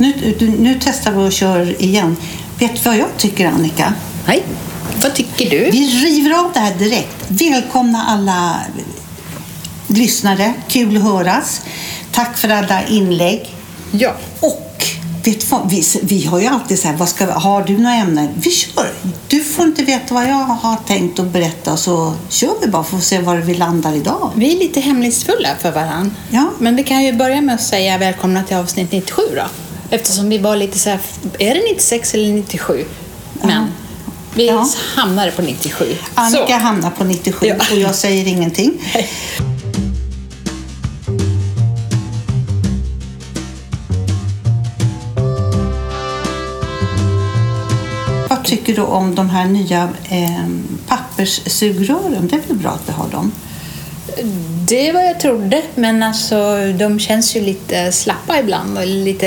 nu, nu testar vi och kör igen. Vet du vad jag tycker, Annika? Nej, vad tycker du? Vi river av det här direkt. Välkomna alla lyssnare. Kul att höras. Tack för alla inlägg. Ja. Och vet vad? Vi, vi har ju alltid så här, vad ska vi, har du några ämnen? Vi kör. Du får inte veta vad jag har tänkt att berätta så kör vi bara för att se var vi landar idag. Vi är lite hemlighetsfulla för varann. Ja. Men vi kan ju börja med att säga välkomna till avsnitt 97 då. Eftersom vi var lite så här, är det 96 eller 97? Men vi Ja. hamnade på 97. Annika Så. hamnar på 97 Ja. och jag säger ingenting. Vad tycker du om de här nya eh, papperssugrören? Det är väl bra att vi har dem? Det vad jag trodde, men alltså de känns ju lite slappa ibland och lite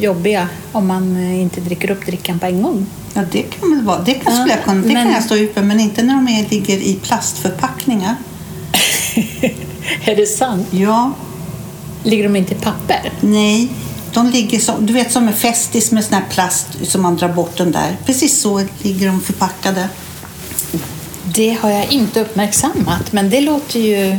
jobbiga om man inte dricker upp drickan på en gång. Ja, det kan väl vara. Det kan, Ja, jag, kunna, det men- kan jag stå ut med, men inte när de är, ligger i plastförpackningar. är det sant? Ja, Ligger de inte i papper? nej. De ligger som, du vet som en Festis med sån här plast som man drar bort den där. Precis så ligger de förpackade. Det har jag inte uppmärksammat, men det låter ju,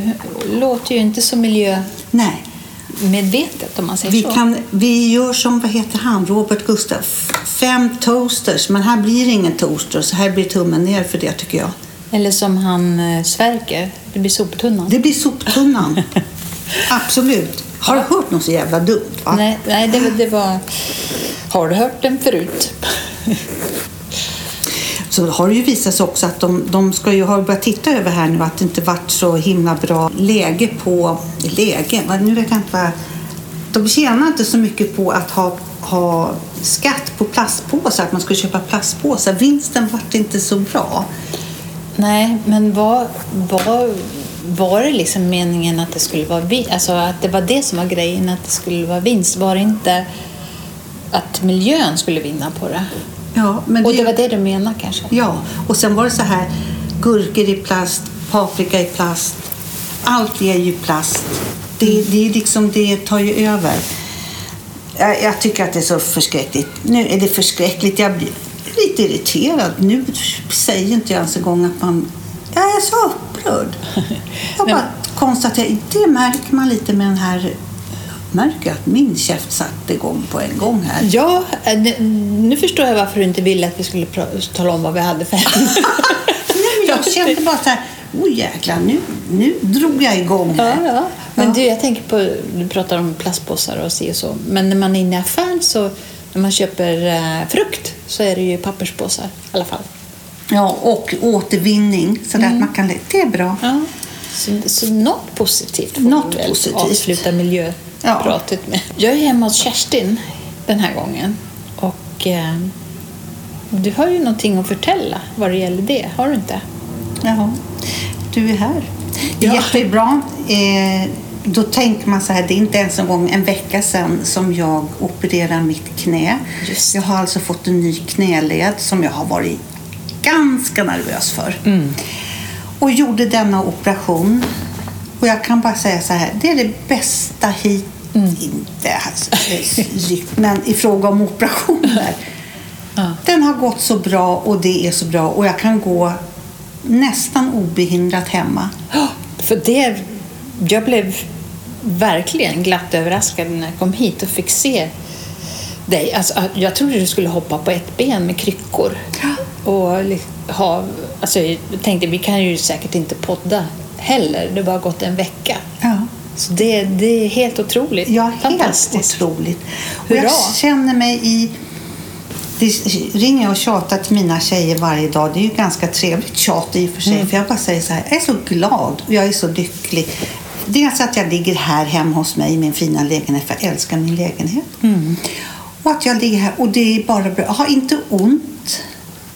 låter ju inte så miljömedvetet om man säger vi, så. kan, vi gör som, vad heter han, Robert Gustaf. Fem toasters, men här blir det ingen toaster, så här blir tummen ner för det tycker jag. Eller som han eh, Sverker, det blir soptunnan. Det blir soptunnan. Absolut. Har du hört något så jävla dumt? Va? Nej, nej det, det var... Har du hört den förut? Så har det ju visat sig också att de, de ska ju ha börjat titta över här nu att det inte varit så himla bra läge på... Läge? Nu vet jag inte vad... De tjänar inte så mycket på att ha, ha skatt på plastpåsar, att man skulle köpa plastpåsar. Vinsten vart inte så bra. Nej, men var, vad var det liksom meningen att det skulle vara? Alltså att det var det som var grejen, att det skulle vara vinst? Var det inte att miljön skulle vinna på det? Ja, men Och det var det du menar kanske? Ja, och sen var det så här gurkor i plast, paprika i plast. Allt är ju plast. Det, det, är liksom, det tar ju över. Jag, jag tycker att det är så förskräckligt. Nu är det förskräckligt. Jag blir lite irriterad. Nu säger inte jag ens en gång att man... Jag är så upprörd. Jag bara konstaterar. Det märker man lite med den här... Märker att min käft satte igång på en gång här. Ja, eh, nu- förstår jag varför du inte ville att vi skulle tala om vad vi hade för. Nej, men jag kände bara så här, oj jäklar, nu, nu drog jag igång Ja, här. ja. Men Ja. du, jag tänker på, du pratar om plastpåsar och si och så. Men när man är inne i affären så, när man köper eh, frukt så är det ju papperspåsar i alla fall. Ja, och återvinning, så Mm. att man kan... Det är bra. Ja. Så, så något positivt får Något vi väl positivt. avsluta miljöpratet med. Jag är hemma hos Kerstin den här gången. Och eh, du har ju någonting att förtälla vad det gäller det, har du inte? Ja, du är här. Det är Ja. jättebra. Eh, då tänker man så här, det är inte ens en gång en vecka sedan som jag opererade mitt knä. Jag har alltså fått en ny knäled som jag har varit ganska nervös för. Mm. Och gjorde denna operation. Och jag kan bara säga så här, det är det bästa hit, Mm. inte alltså, men i fråga om operationer. Ja. Den har gått så bra och det är så bra och jag kan gå nästan obehindrat hemma. För det, jag blev verkligen glatt överraskad när jag kom hit och fick se dig. Alltså, jag trodde du skulle hoppa på ett ben med kryckor. Och ha, alltså, jag tänkte, vi kan ju säkert inte podda heller. Det har bara gått en vecka. Ja. Så det, det är helt otroligt. Ja, helt otroligt. Och Hurra. jag känner mig i... Det ringer jag och tjatar till mina tjejer varje dag. Det är ju ganska trevligt tjat i och för sig. Mm. För jag bara säger så här, jag är så glad och jag är så lycklig. Dels att jag ligger här hemma hos mig i min fina lägenhet, för jag älskar min lägenhet. Mm. Och att jag ligger här och det är bara bra. Jag har inte ont.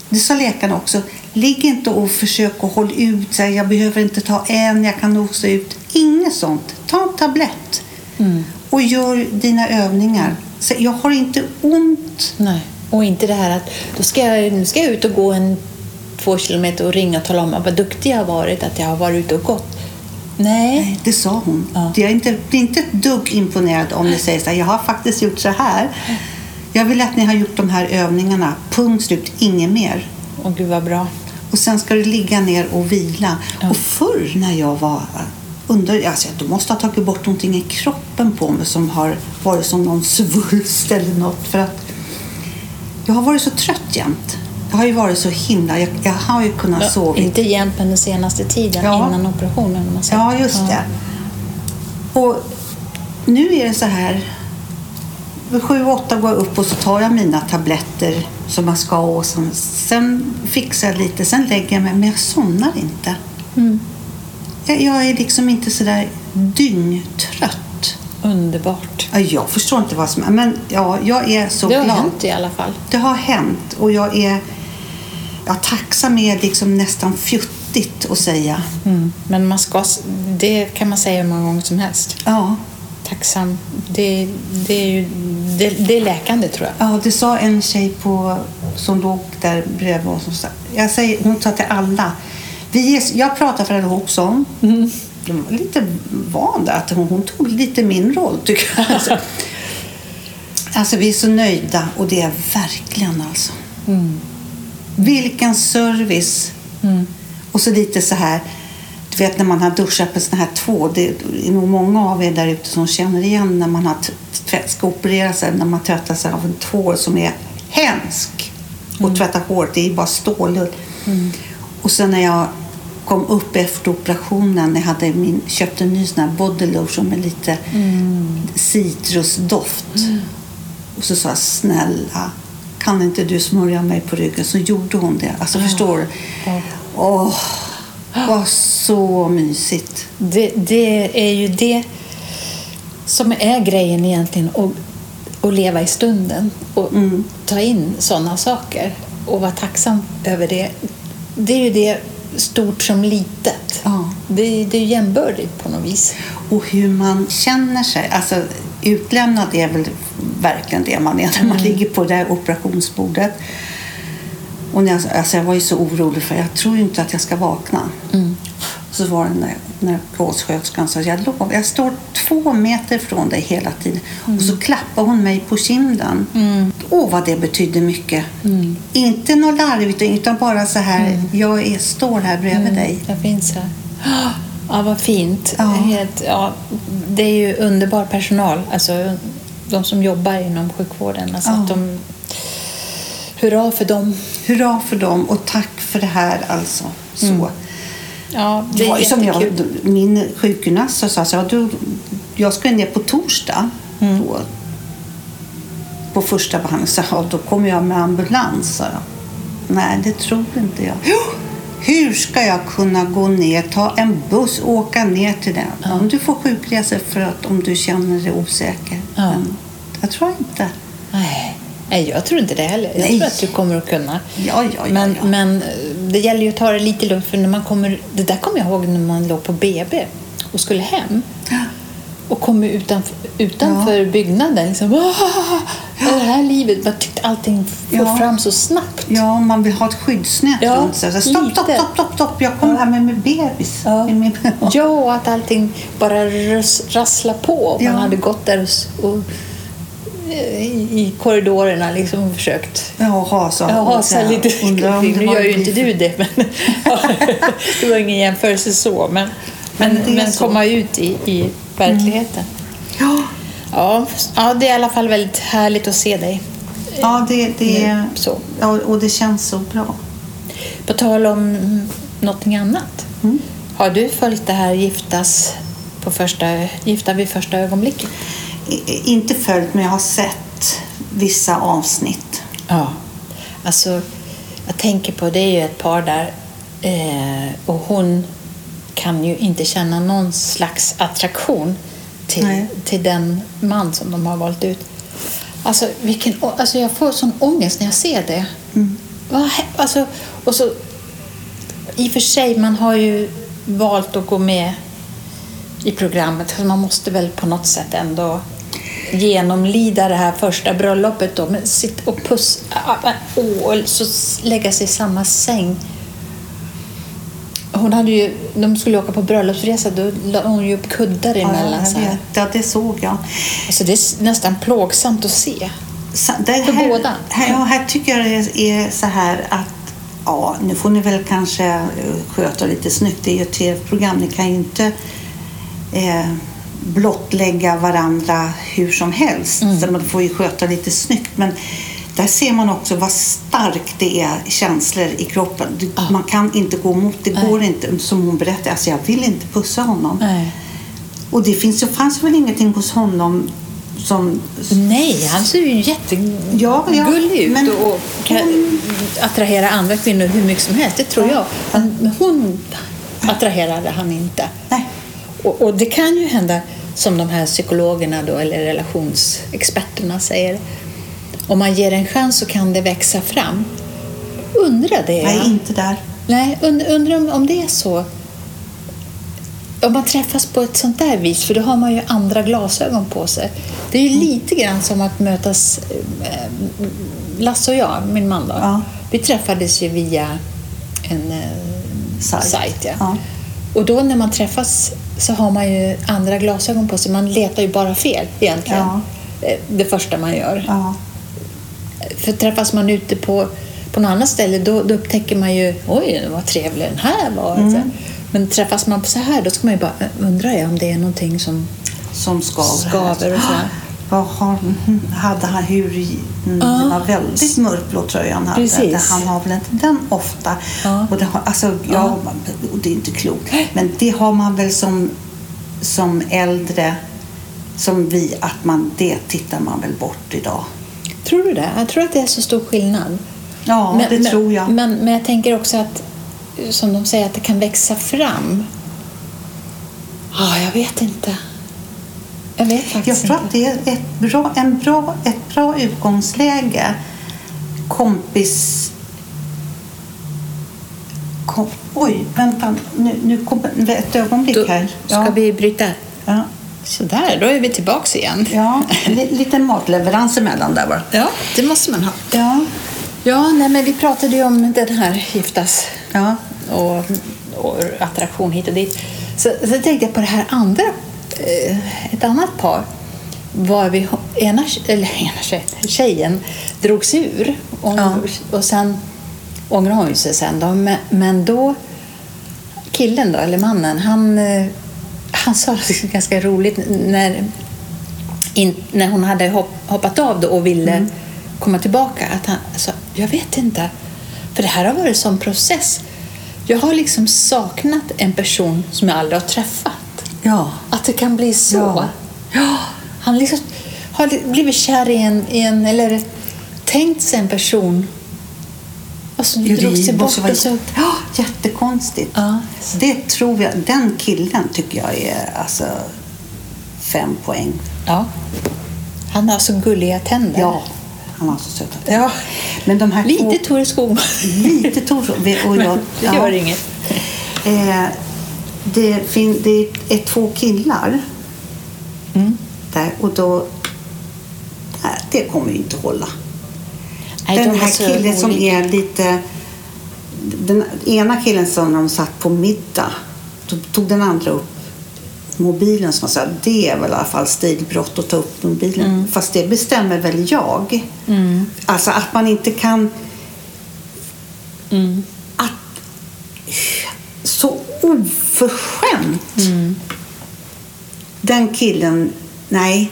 Det sa läkarna också. Ligg inte och försök att hålla ut. Så här, jag behöver inte ta en, jag kan nog stå ut. Inget sånt. Ta en tablett Mm. och gör dina övningar. Så jag har inte ont. Nej. Och inte det här att då ska jag, nu ska jag ut och gå en två kilometer och ringa och tala om vad duktig jag har varit, att jag har varit ute och gått. Nej. Nej, det sa hon. Ja. Jag är inte, blir inte ett dugg imponerad om ni säger så här, jag har faktiskt gjort så här. Jag vill att ni har gjort de här övningarna. Punkt slut, inget mer. Åh gud vad bra. Och sen ska du ligga ner och vila. Och förr när jag var under, alltså du måste ha tagit bort någonting i kroppen på mig som har varit som någon svulst eller något. För att jag har varit så trött jämt. Jag har ju varit så himla... Jag, jag har ju kunnat Ja, sova. inte jämt, men den senaste tiden Ja. innan operationen. Ja, just det. Och nu är det så här. Vid sju, åtta går jag upp och så tar jag mina tabletter som man ska och sen, sen fixar jag lite. Sen lägger jag mig, men jag somnar inte. Mm. Jag, jag är liksom inte så där dyngtrött. Underbart. Ja, Jag förstår inte vad som är, men ja, jag är så Det har glad. hänt i alla fall. Det har hänt och jag är ja, tacksam är liksom nästan fjuttigt att säga. Mm. Men man ska, det kan man säga hur många gånger som helst. Ja, Tacksam. Det, det, är, ju, det, det är läkande tror jag. Ja, det sa en tjej på, som låg där bredvid oss. Som sa, jag säger, hon sa till alla. Vi är, jag pratar för henne också. Mm. De var lite van att hon, hon tog lite min roll tycker jag. Alltså, alltså vi är så nöjda och det är verkligen alltså. Vilken service. Och så lite så här, du vet när man har duschat med såna här två, det är nog många av er där ute som känner igen när man har ska operera sig, när man tvättar sig av en tvål som är hemsk. Och tvätta håret, det är bara stålull. Och sen när jag kom upp efter operationen, jag hade min, köpte en ny sån här body lotion med lite citrusdoft. Och så sa jag, snälla, kan inte du smörja mig på ryggen? Så gjorde hon det. Alltså förstår du? Ja. Vad så mysigt. Det, det är ju det som är grejen egentligen. Att, att leva i stunden och Mm. ta in sådana saker och vara tacksam över det. Det är ju det stort som litet. Ja. Det, det är ju jämbördigt på något vis. Och hur man känner sig. Alltså, utlämnad är väl verkligen det man är när man ligger på det här operationsbordet. Och när jag, alltså jag var ju så orolig för jag tror inte att jag ska vakna. Så var det när, när gåssköterskan sa jag lovar, jag står två meter från dig hela tiden. Och så klappade hon mig på kinden. Åh, vad det betydde mycket. Inte något larvigt, utan bara så här, jag är, står här bredvid dig. Jag finns här. Ja, vad fint. Ja. Helt, ja, det är ju underbar personal. Alltså, de som jobbar inom sjukvården. Alltså, Ja. att de, hurra för dem. Hurra för dem och tack för det här alltså. Så. Ja, det Det är var ju som jag, min sjukgymnast sa så här, du, jag ska ner på torsdag. Då, på första behandlingen. Så ja, då kommer jag med ambulans. Nej, det tror inte jag. Hur ska jag kunna gå ner, ta en buss och åka ner till den? Om du får sjukresor för att om du känner dig osäker. Ja. Men jag tror inte. Nej. Nej, jag tror inte det heller. Jag Nej. tror att du kommer att kunna. Ja, ja, ja. Men, ja. men eh, det gäller ju att ta det lite lugnt. För när man kommer, det där kommer jag ihåg när man låg på BB och skulle hem. Och kom utanför, utanför byggnaden. Liksom, "Ah, det här livet. Man tyckte allting får Ja. fram så snabbt. Ja, man vill ha ett skyddsnät Ja, runt sig. Stopp, stopp, stopp, stopp, stopp. Jag kommer här med min bebis. Ja. Med min... Ja, och att allting bara ras, rasslar på. Man Ja. hade gått där och, och i, korridorerna liksom försökt Ja, hasa. Ja, hasa lite. Nu gör ju inte du det, men det var ingen jämförelse så. Men, men, Men men så. komma ut i, i verkligheten. Ja, Ja, ja, det är i alla fall väldigt härligt att se dig. ja det, det. Nu, så. Ja, och det känns så bra. På tal om mm, någonting annat. Mm. Har du följt det här giftas på första, Gifta vid första ögonblicket? Inte följt, men jag har sett vissa avsnitt. Ja. Alltså, jag tänker på, det är ju ett par där eh, och hon kan ju inte känna någon slags attraktion till, Nej. till den man som de har valt ut. Alltså, vilken, alltså jag får sån ångest när jag ser det. Hä- Alltså, och så, I och för sig, man har ju valt att gå med i programmet. Så man måste väl på något sätt ändå genomlida det här första bröllopet då. Men sitt och puss, ah, ah, och så lägga sig i samma säng. Hon hade ju, de skulle åka på bröllopsresa, då la hon ju upp kuddar Ja, emellan. så jag här. ja, det såg jag. Alltså det är nästan plågsamt att se. Så det För här, båda. Här, ja, här tycker jag det är så här att ja, nu får ni väl kanske eh, sköta lite snyggt. Det är ju ett tv-program. Ni kan ju inte eh, blottlägga varandra hur som helst. Mm. Man får ju sköta lite snyggt. Men där ser man också vad starkt det är känslor i kroppen. Ja. Man kan inte gå emot. Det Nej. går inte. Som hon berättade, alltså jag vill inte pussa honom. Nej. Och det finns, det fanns väl ingenting hos honom som... Nej, han ser ju jättegullig Ja, ja, ut men- och kan attrahera andra kvinnor hur mycket som helst. Det tror Ja. jag. Men men hon attraherade han inte. Nej. Och, och det kan ju hända, som de här psykologerna då, eller relationsexperterna säger, om man ger en chans så kan det växa fram. Undra det. Nej, inte där. Nej, und, undrar om, om det är så. Om man träffas på ett sånt där vis, för då har man ju andra glasögon på sig. Det är Mm. ju lite grann som att mötas, eh, Lasse och jag, min man då, Ja. vi träffades ju via en eh, Sajt. sajt. ja. Ja. Och då när man träffas så har man ju andra glasögon på sig. Man letar ju bara fel egentligen. Ja. Eh, Det första man gör. Ja. För träffas man ute på, på något annat ställe då, då upptäcker man ju oj, vad trevlig den här var. Mm. Men träffas man på så här då ska man ju bara "Äh, undra om det är någonting som Som skaver. skaver och sådär. Vad har, hade han hur mm. Den var väldigt mörkblå tröja han hade. Precis. Han har väl inte den ofta. Ja. Och det, har, alltså, ja, och det är inte klokt. Men det har man väl som, som äldre, som vi, att man, det tittar man väl bort idag. Tror du det? Jag tror att det är så stor skillnad. Ja, det men, tror jag. Men, men jag tänker också att, som de säger, att det kan växa fram. Ja, jag vet inte. Jag vet Jag tror att det är ett bra, en bra, ett bra utgångsläge. Kompis... Kom, oj, vänta. Nu, nu kommer ett ögonblick Då här. ska vi bryta. Ja, Sådär, då är vi tillbaks igen. ja li, lite matleverans emellan där bara. Ja, det måste man ha. Ja, Ja, nej, men vi pratade ju om den här giftas ja, och, och attraktion hit och dit. Så, så tänkte jag på det här andra, ett annat par. Var vi, ena, eller ena tjejen, tjejen drog sig ur och, Ja. och sen ångrade hon sig sen. Då, men, men då, killen då, eller mannen, han, eh, han sa det ganska roligt när, in, när hon hade hopp, hoppat av då och ville komma tillbaka. Att han sa, jag vet inte. För det här har varit som process. Jag har liksom saknat en person som jag aldrig har träffat. Ja. Att det kan bli så. Ja. Ja, han liksom har blivit kär i en, i en eller tänkt sig en person och så Ja, drog det bort. vara Och så, ja, jättekonstigt. ja. Det tror jag, den killen tycker jag är alltså fem poäng. ja. Han har så gulliga tänder. Ja, han har så söta tänder. ja. Men de här två... Lite Tore Skogman. Lite Torsson. Och jag, det gör inget. Eh, det, fin, det är två killar Mm. där och då... Det kommer ju inte hålla. Nej, den de är här killen som olika. är lite... Den ena killen när de satt på middag, då tog den andra upp mobilen som sa det är väl i alla fall stilbrott att ta upp mobilen. Mm. Fast det bestämmer väl jag. Alltså att man inte kan... Mm. Att, så oförskämt. Mm. Den killen, nej.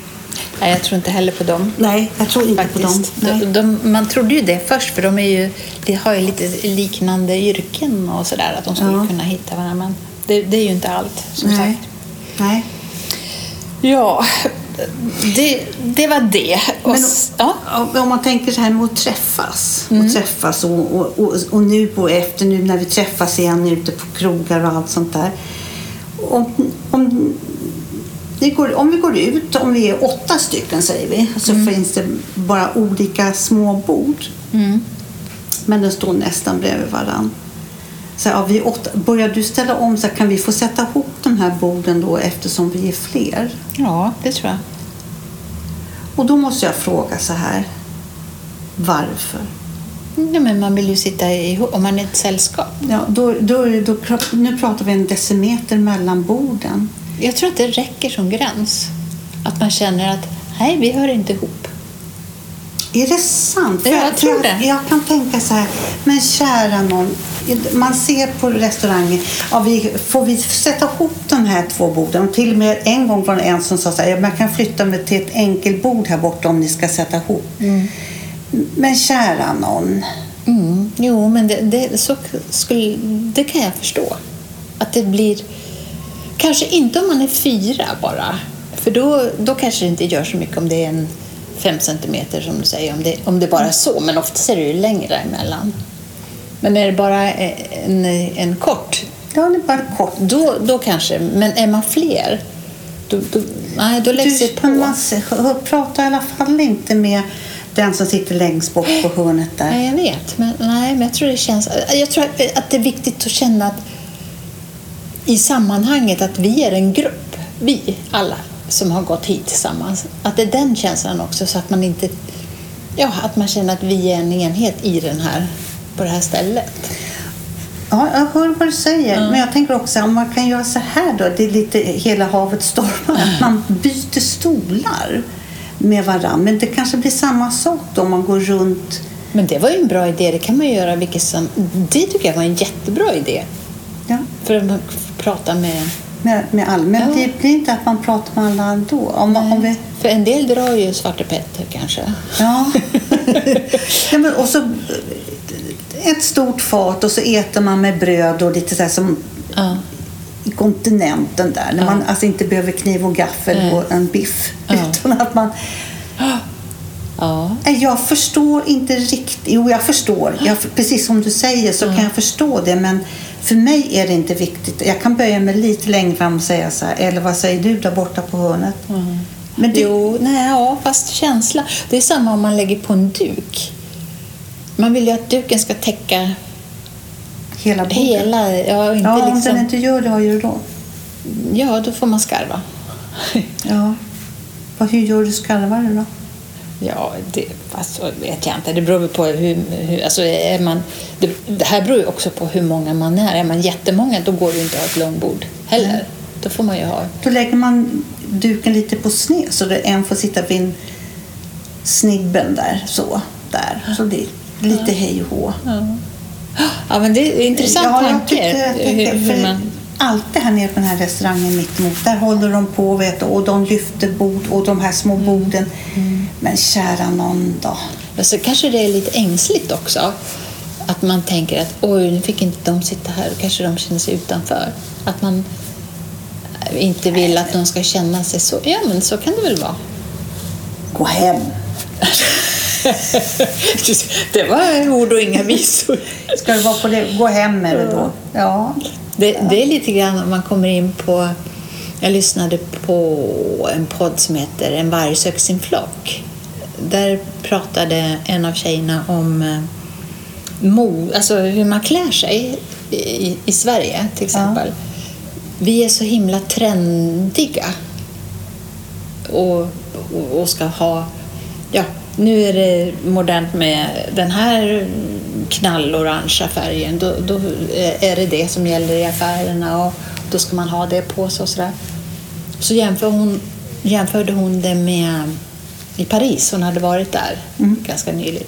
Nej, jag tror inte heller på dem. Nej, jag tror inte på dem. Faktiskt. De, de, man trodde ju det först, för de, är ju, de har ju lite liknande yrken och sådär, att de skulle Ja. kunna hitta varandra. Men det, det är ju inte allt, som nej. sagt. nej. Ja, det, det var det. Och, Men- ja. Om man tänker så här med att träffas. Mm. Och träffas och, och, och, och nu på efter nu när vi träffas igen ute på krogar och allt sånt där. Om, om, går, om vi går ut, om vi är åtta stycken säger vi, så finns det bara olika små bord. Mm. Men de står nästan bredvid varann. Så ja, vi åtta. Börjar du ställa om så här, kan vi få sätta ihop de här borden då eftersom vi är fler? ja, det tror jag. Och då måste jag fråga så här. Varför? Ja, men man vill ju sitta ihop, om man är ett sällskap. Ja, då, då, då, nu pratar vi en decimeter mellan borden. Jag tror att det räcker som gräns. Att man känner att nej, vi hör inte ihop. Är det sant? Ja, jag tror det. Jag kan tänka så här, men kära någon. Man ser på restaurangen, ja, vi, får vi sätta ihop de här två borden? Och till och med en gång var det en som sa så här, man kan flytta mig till ett enkelbord här borta om ni ska sätta ihop. Men kära någon. Mm. Jo, men det, det, så skulle, det kan jag förstå. Att det blir... Kanske inte om man är fyra bara. För då, då kanske det inte gör så mycket om det är en fem centimeter som du säger. Om det, om det bara är så. Men ofta är det ju längre emellan. Men är det bara en, en kort, Ja, det är bara kort. då, då kanske. Men är man fler, då, då, nej, då läggs det på. man pratar i alla fall inte med den som sitter längst bort på hörnet där. Nej, jag vet. Men, nej, men jag tror det känns... Jag tror att det är viktigt att känna att i sammanhanget att vi är en grupp. Vi alla som har gått hit tillsammans. Att det är den känslan också så att man inte... Ja, att man känner att vi är en enhet i den här, på det här stället. Ja, jag hör vad du säger. Men jag tänker också om man kan göra så här då. Det är lite hela havet stormar. Att man byter stolar med varandra. Men det kanske blir samma sak då om man går runt. Men det var ju en bra idé. Det kan man göra vilket som... Det tycker jag var en jättebra idé. Ja, För att prata med... med, med alla. Men Ja. det blir inte att man pratar med alla ändå. Om, om vi, För en del drar ju Svarte Petter kanske. ja. ja men, och så ett stort fat och så äter man med bröd och lite så här som Ja. i kontinenten där. När Ja. man alltså inte behöver kniv och gaffel Nej. och en biff. Utan att man Ja. Jag förstår inte riktigt. Jo, jag förstår. Jag, precis som du säger så kan jag förstå det. Men för mig är det inte viktigt. Jag kan böja mig lite längre fram och säga så här. Eller vad säger du där borta på hörnet? Men det, Jo, nej, ja, fast känsla. Det är samma om man lägger på en duk. Man vill ju att duken ska täcka hela bordet. hela... Ja, inte Ja, om liksom, den inte gör det, vad gör du då? ja, då får man skarva. Ja. Hur gör du skarvar då? Ja, det alltså, vet jag inte. Det beror väl på hur... hur alltså, är man, det, det här beror ju också på hur många man är. Är man jättemånga, då går det ju inte att ha ett långbord heller. Då får man ju ha... Då lägger man duken lite på sned så att en får sitta vid snibben där. Så. Där. Så det lite hej och hå. Ja, men det är intressant Ja, jag tanke. hur, hur för man, Alltid här nere på den här restaurangen mittemot, där håller de på vet du, och de lyfter bord och de här små borden. Men kära någon då. alltså, kanske det är lite ängsligt också. Att man tänker att oj, nu fick inte de sitta här. Då kanske de känner sig utanför. Att man inte vill att de ska känna sig så. Ja, men så kan det väl vara. Gå hem. det var ord och inga visor. Ska det vara på det? Gå hem är det då. Ja. Det, det är lite grann om man kommer in på... Jag lyssnade på en podd som heter En varg söker sin flock. Där pratade en av tjejerna om eh, mo, alltså hur man klär sig i, i Sverige till exempel. Vi är så himla trendiga och, och, och ska ha... Ja, nu är det modernt med den här knallorangea färgen. Då, då är det det som gäller i affärerna och då ska man ha det på sig och sådär. Så jämför hon, jämförde hon det med i Paris. Hon hade varit där ganska nyligen.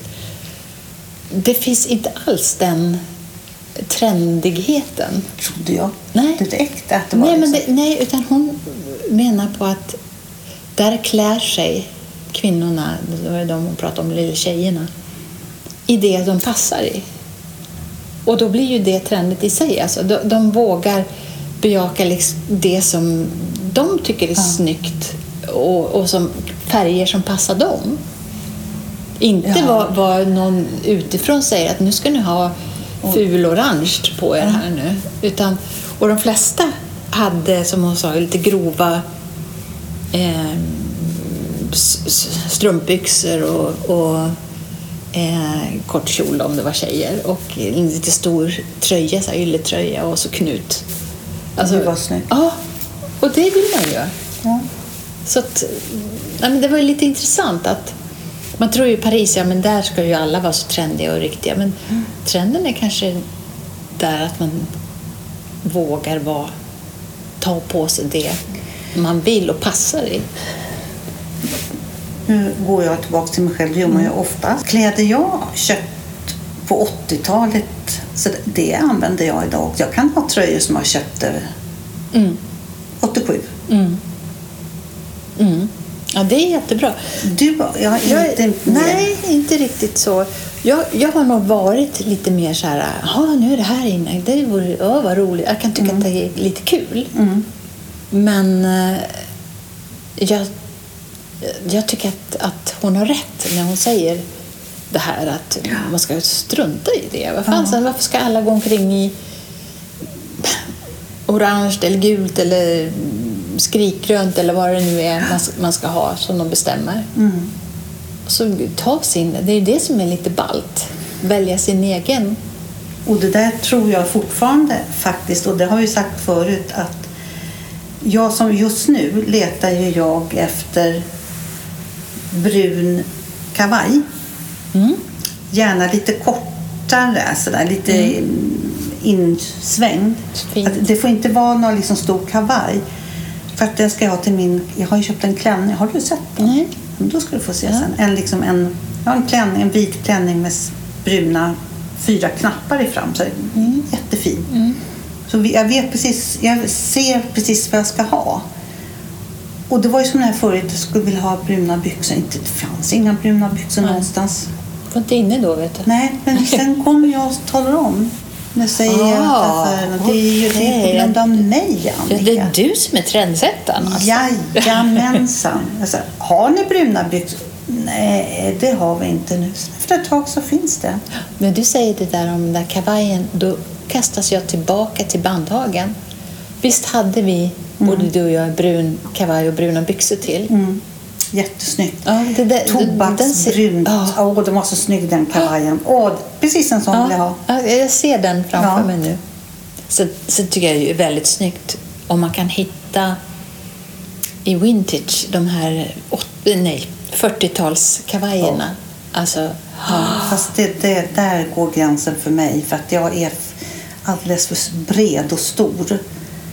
Det finns inte alls den trendigheten. Trodde jag. Nej. Det är äkta att det var Nej, men liksom. det, nej, utan hon menar på att där klär sig kvinnorna, det var ju de hon pratade om, lilla tjejerna, i det de passar i. Och då blir ju det trendigt i sig. Alltså, de, de vågar bejaka liksom det som de tycker är snyggt och, och som färger som passar dem. Inte Ja. vad, vad någon utifrån säger att nu ska ni ha ful orange på er här nu. Utan, och de flesta hade, som hon sa, lite grova eh, strumpbyxor och, och eh, kort kjol om det var tjejer och en lite stor tröja, så här ylletröja och så knut. Det var snyggt. Ja, och det vill man ju. Ja. Så att, nej, men det var lite intressant att man tror ju Paris, ja men där ska ju alla vara så trendiga och riktiga. Men trenden är kanske där att man vågar vara, ta på sig det man vill och passar i. Nu går jag tillbaka till mig själv, det gör man ju ofta. Kläder jag köpt på 80-talet, så det använder jag idag. Jag kan ha tröjor som jag köpte Mm. 87. Mm. Mm. Ja, det är jättebra. Du, jag har Jag, inte nej, inte riktigt så. Jag, jag har nog varit lite mer så här, ja nu är det här inne, det vore, ja, vad roligt. Jag kan tycka att det är lite kul. Mm. Men eh, jag, jag tycker att, att hon har rätt när hon säger det här att man ska strunta i det. Vad fan, sen, varför ska alla gå omkring i orange eller gult eller skrikgrönt eller vad det nu är man, man ska ha som de bestämmer. Mm. Så ta sin, det är det som är lite balt. Välja sin egen. Och det där tror jag fortfarande faktiskt, och det har vi sagt förut, att jag som just nu letar ju jag efter brun kavaj. Mm. Gärna lite kortare, sådär, lite insvängd. Fint. Att det får inte vara någon liksom stor kavaj. För att den ska jag ha till min... Jag har ju köpt en klänning. Har du sett den? Nej. Men Då ska du få se sen. En, liksom en, ja, en, klänning, en vit klänning med bruna fyra knappar i fram. Så Jättefin. Så vi, jag vet precis, jag ser precis vad jag ska ha. Och det var ju som när jag förut jag skulle vilja ha bruna byxor. Inte, det fanns inga bruna byxor Nej. någonstans. Var inte inne då, vet du. Nej, men sen kom jag och talade om. Nu säger jag Ah, att affären, det är ju det är på grund av mig, Annika. det är du som är trendsättaren. Alltså. Jajamensan. Jag sa, har ni bruna byxor? Nej, det har vi inte nu. Efter ett tag så finns det. När du säger det där om den där kavajen, då kastas jag tillbaka till Bandhagen. Visst hade vi, både du och jag, brun kavaj och bruna byxor till? Mm. Jättesnyggt. Ja, det där- Tobaksbrunt. den ser- Åh, den var så snygg den kavajen. Åh, precis en sån vill jag ha. Ja, jag ser den framför Ja. mig nu. Så, så tycker jag det är väldigt snyggt om man kan hitta i vintage de här åt- nej, 40-talskavajerna. Alltså, Ja, fast det, det, där går gränsen för mig för att jag är alldeles för bred och stor.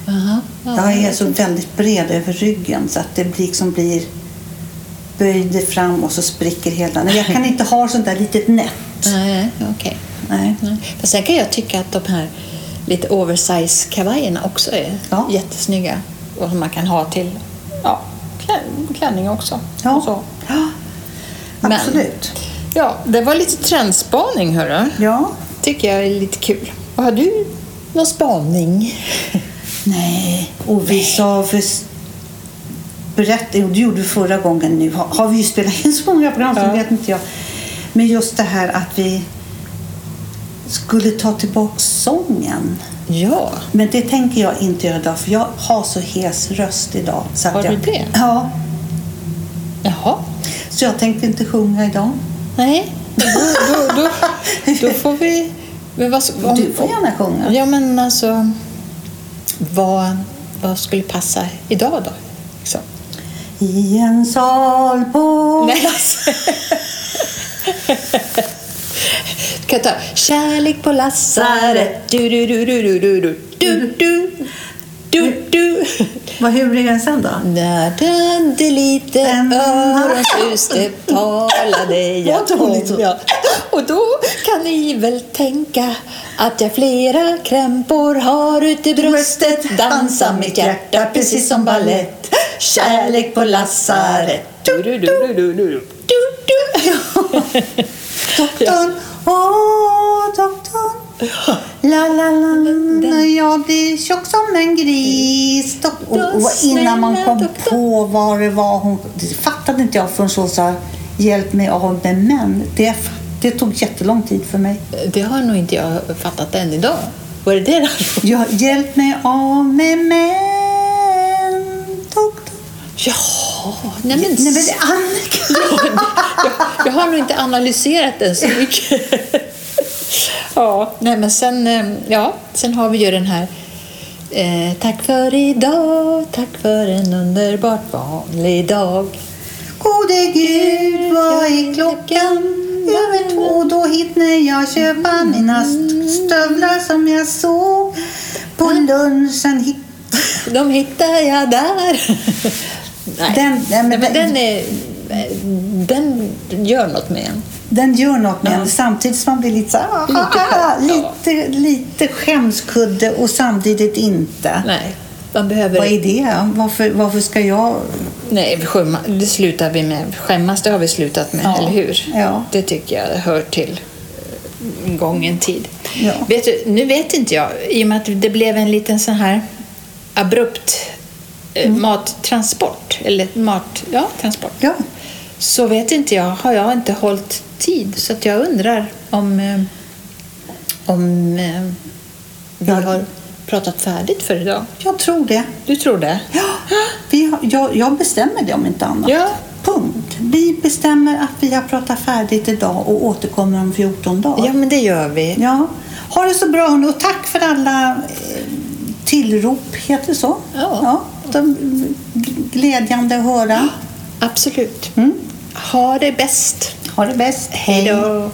Aha, ja, Jag är så väldigt bred över ryggen så att det blir- liksom blir böjd fram och så spricker hela. Nej, jag kan inte ha sånt där litet nätt. Nej, okej. Nej. Nej. Fast sen kan jag tycka att de här lite oversize kavajerna också är Ja. jättesnygga. Och som man kan ha till ja, klä- klänning också. Ja. Och så. Ja, Men- absolut. ja, det var lite trendspaning hörru. Ja. tycker jag är lite kul. Och har du någon spaning? Nej, och vi sa för... Berätta, jo, det gjorde vi förra gången nu. Har, har vi ju spelat in så många program så Ja. vet inte jag. Men just det här att vi skulle ta tillbaka sången. Ja, Men det tänker jag inte göra idag för jag har så hes röst idag. Så Har du jag, det? Ja, jaha. så jag tänkte inte sjunga idag. Nej, då, då, då, då får vi... Men vad, om, Du får gärna sjunga. Ja, men alltså... Vad, vad skulle passa idag då? Liksom. I en sal på... Nej, alltså. Jag ta Kärlek på lasarett du du du du du du du du du du du vad, hur är den sen då? När tände lite öronsljus det talade jag om. Ja. Och då kan ni väl tänka att jag flera krämpor har uti bröstet. Dansa mitt hjärta precis som ballett. Kärlek på lasarett. Du, du, du, du, du, du. Ja. Doktorn, åh doktorn La, la, la, la, jag blir tjock som en gris. Och, och innan man kom på vad det var hon... Det fattade inte jag förrän hon sa hjälp mig av med män. Det, det tog jättelång tid för mig. Det har nog inte jag fattat än idag. Var det det då? Ja, hjälp mig av med män, doktor. Jaha, nej men... Nej, men Annika! jag, jag har nog inte analyserat den så mycket. Ja, nej men sen, eh, ja, sen har vi ju den här eh, Tack för idag, tack för en underbart vanlig dag. Gode Gud, vad är klockan? Över två, då hinner jag köpa mina st- stövlar som jag såg på lunchen. De hittar jag där. nej. Den- nej, men den- den är den gör något med en. Den gör något med Ja. en samtidigt som man blir lite så här, Lite ah, skäm- ja. lite, lite skämskudde och samtidigt inte. Nej, man behöver... Vad är det? Varför, varför ska jag... Nej, skämma, det slutar vi med. Skämmas, det har vi slutat med, Ja. eller hur? Ja. Det tycker jag hör till en gången tid. Ja. Vet du, nu vet inte jag, i och med att det blev en liten sån här abrupt eh, Mm. mattransport, eller mat, ja, transport. Ja. Så vet inte jag, har jag inte hållit tid, så att jag undrar om, eh, om eh, vi Ja. har pratat färdigt för idag. Jag tror det. Du tror det? Ja, vi har, jag, jag bestämmer det om inte annat. Ja. Punkt. Vi bestämmer att vi har pratat färdigt idag och återkommer om 14 dagar. Ja, men det gör vi. Ja. Ha det så bra och tack för alla eh, tillrop, heter det så? Ja. de, glädjande att höra. Absolut. Mm. Ha det bäst. Ha det bäst. Hej då.